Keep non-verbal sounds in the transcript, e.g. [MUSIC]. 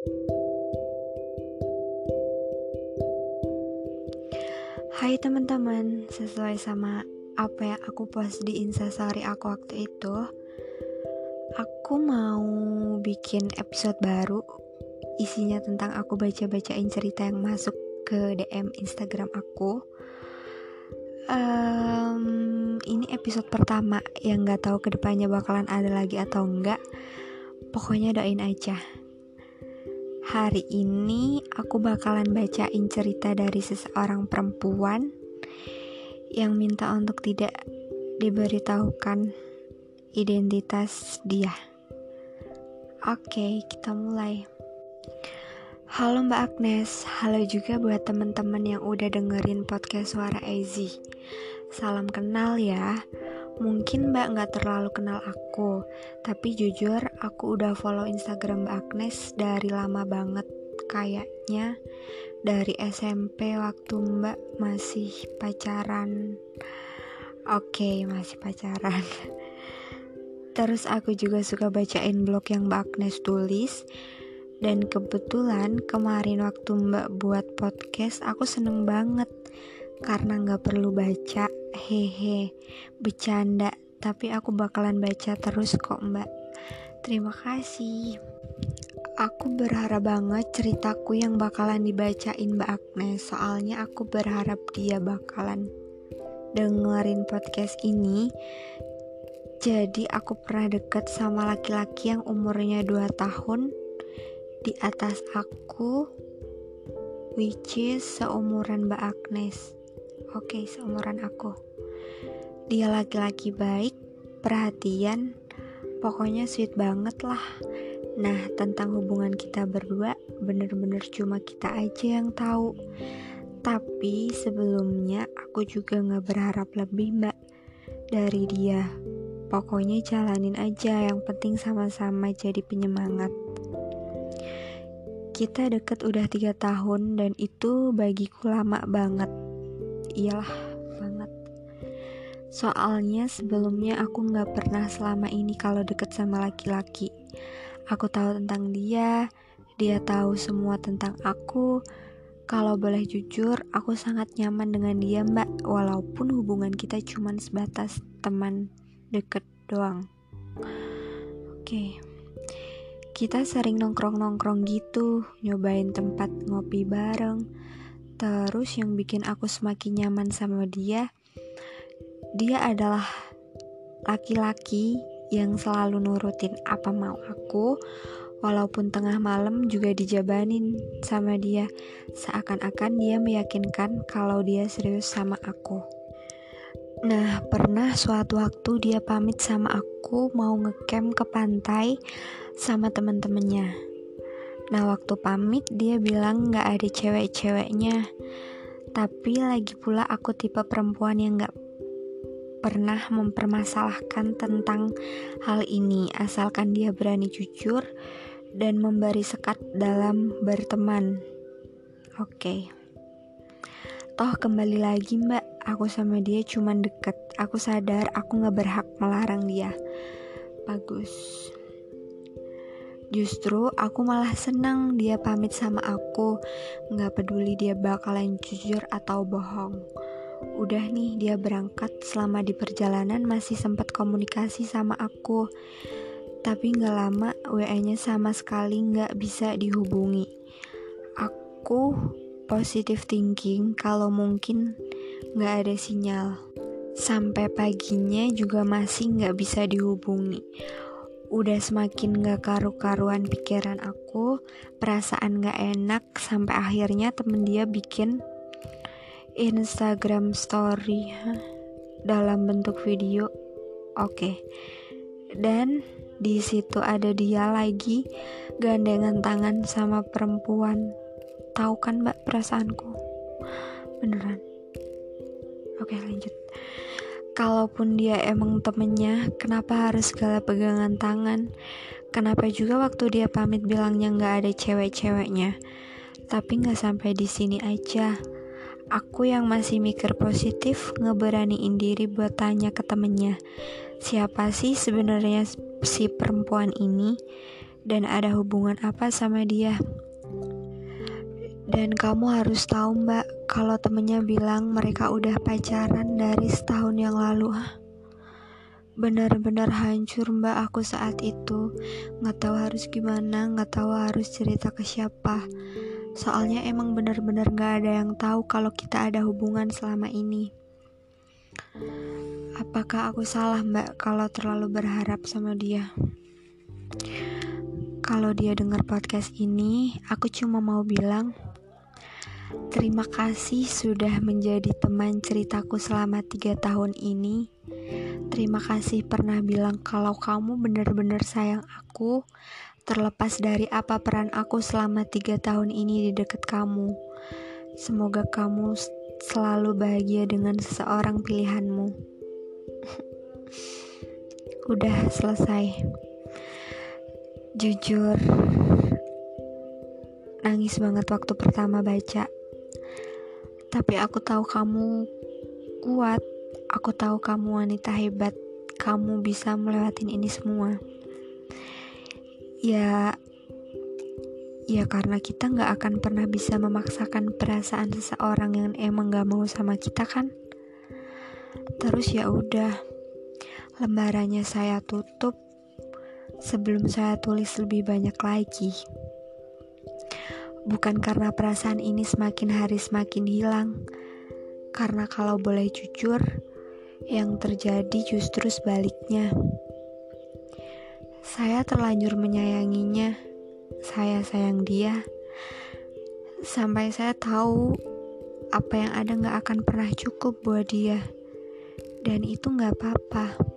Hai teman-teman, sesuai sama apa yang aku post di instastory aku waktu itu Aku mau bikin episode baru Isinya tentang aku baca-bacain cerita yang masuk ke DM Instagram aku. Um, Ini episode pertama yang gak tahu ke depannya bakalan ada lagi atau enggak Pokoknya doain aja Hari ini aku bakalan bacain cerita dari seseorang perempuan yang minta untuk tidak diberitahukan identitas dia. Oke, kita mulai. Halo Mbak Agnes, halo juga buat teman-teman yang udah dengerin podcast Suara Ezi. Salam kenal ya. Mungkin Mbak nggak terlalu kenal aku, tapi jujur aku udah follow Instagram Mbak Agnes dari lama banget. Kayaknya dari SMP waktu Mbak masih pacaran. Oke, masih pacaran. [LAUGHS] Terus aku juga suka bacain blog yang Mbak Agnes tulis. Dan kebetulan kemarin waktu Mbak buat podcast, aku seneng banget karena nggak perlu baca hehe bercanda. Tapi aku bakalan baca terus kok mbak. Terima kasih. Aku berharap banget ceritaku yang bakalan dibacain mbak Agnes soalnya aku berharap dia bakalan dengerin podcast ini. Jadi aku pernah deket sama laki-laki yang umurnya 2 tahun. Di atas aku which is seumuran Mbak Agnes Oke, seumuran aku. Dia laki-laki baik, perhatian, pokoknya sweet banget lah. Nah, tentang hubungan kita berdua, bener-bener cuma kita aja yang tahu. Tapi sebelumnya aku juga gak berharap lebih mbak dari dia. Pokoknya jalanin aja, yang penting sama-sama jadi penyemangat. Kita deket udah tiga tahun dan itu bagiku lama banget iyalah banget. Soalnya sebelumnya aku nggak pernah selama ini kalau deket sama laki-laki. Aku tahu tentang dia dia tahu semua tentang aku. Kalau boleh jujur, aku sangat nyaman dengan dia mbak. Walaupun hubungan kita cuma sebatas teman deket doang. Oke. Kita sering nongkrong-nongkrong gitu Nyobain tempat ngopi bareng Terus yang bikin aku semakin nyaman sama dia, dia adalah laki-laki yang selalu nurutin apa mau aku, walaupun tengah malam juga dijabanin sama dia, seakan-akan dia meyakinkan kalau dia serius sama aku. Nah, pernah suatu waktu dia pamit sama aku mau ngecamp ke pantai sama temen-temennya. Nah waktu pamit dia bilang gak ada cewek-ceweknya. Tapi lagi pula aku tipe perempuan yang gak pernah mempermasalahkan tentang hal ini. Asalkan dia berani jujur dan memberi sekat dalam berteman. Oke. Okay. Toh kembali lagi mbak. Aku sama dia cuman deket. Aku sadar aku gak berhak melarang dia. Bagus Justru aku malah senang dia pamit sama aku. Gak peduli dia bakalan jujur atau bohong. Udah nih dia berangkat selama di perjalanan masih sempat komunikasi sama aku. Tapi gak lama WA-nya sama sekali gak bisa dihubungi. Aku positive thinking kalau mungkin gak ada sinyal. Sampai paginya juga masih gak bisa dihubungi udah semakin gak karu-karuan pikiran aku, perasaan gak enak sampai akhirnya temen dia bikin Instagram story dalam bentuk video. Oke. Okay. Dan di situ ada dia lagi gandengan tangan sama perempuan. Tahu kan Mbak perasaanku? Beneran. Oke, okay, lanjut kalaupun dia emang temennya, kenapa harus segala pegangan tangan? Kenapa juga waktu dia pamit bilangnya nggak ada cewek-ceweknya? Tapi nggak sampai di sini aja. Aku yang masih mikir positif ngeberaniin diri buat tanya ke temennya, siapa sih sebenarnya si perempuan ini? dan ada hubungan apa sama dia. Dan kamu harus tahu mbak, kalau temennya bilang mereka udah pacaran dari setahun yang lalu. Benar-benar hancur mbak aku saat itu Gak tahu harus gimana, gak tahu harus cerita ke siapa Soalnya emang benar-benar gak ada yang tahu kalau kita ada hubungan selama ini Apakah aku salah mbak kalau terlalu berharap sama dia? Kalau dia dengar podcast ini, aku cuma mau bilang Terima kasih sudah menjadi teman ceritaku selama tiga tahun ini. Terima kasih pernah bilang kalau kamu benar-benar sayang aku, terlepas dari apa peran aku selama tiga tahun ini di dekat kamu. Semoga kamu selalu bahagia dengan seseorang pilihanmu. [LAUGHS] Udah selesai. Jujur, nangis banget waktu pertama baca. Tapi aku tahu kamu kuat. Aku tahu kamu wanita hebat. Kamu bisa melewatin ini semua. Ya, ya karena kita nggak akan pernah bisa memaksakan perasaan seseorang yang emang gak mau sama kita kan. Terus ya udah, lembarannya saya tutup sebelum saya tulis lebih banyak lagi. Bukan karena perasaan ini semakin hari semakin hilang, karena kalau boleh jujur, yang terjadi justru sebaliknya. Saya terlanjur menyayanginya, saya sayang dia, sampai saya tahu apa yang ada gak akan pernah cukup buat dia, dan itu gak apa-apa.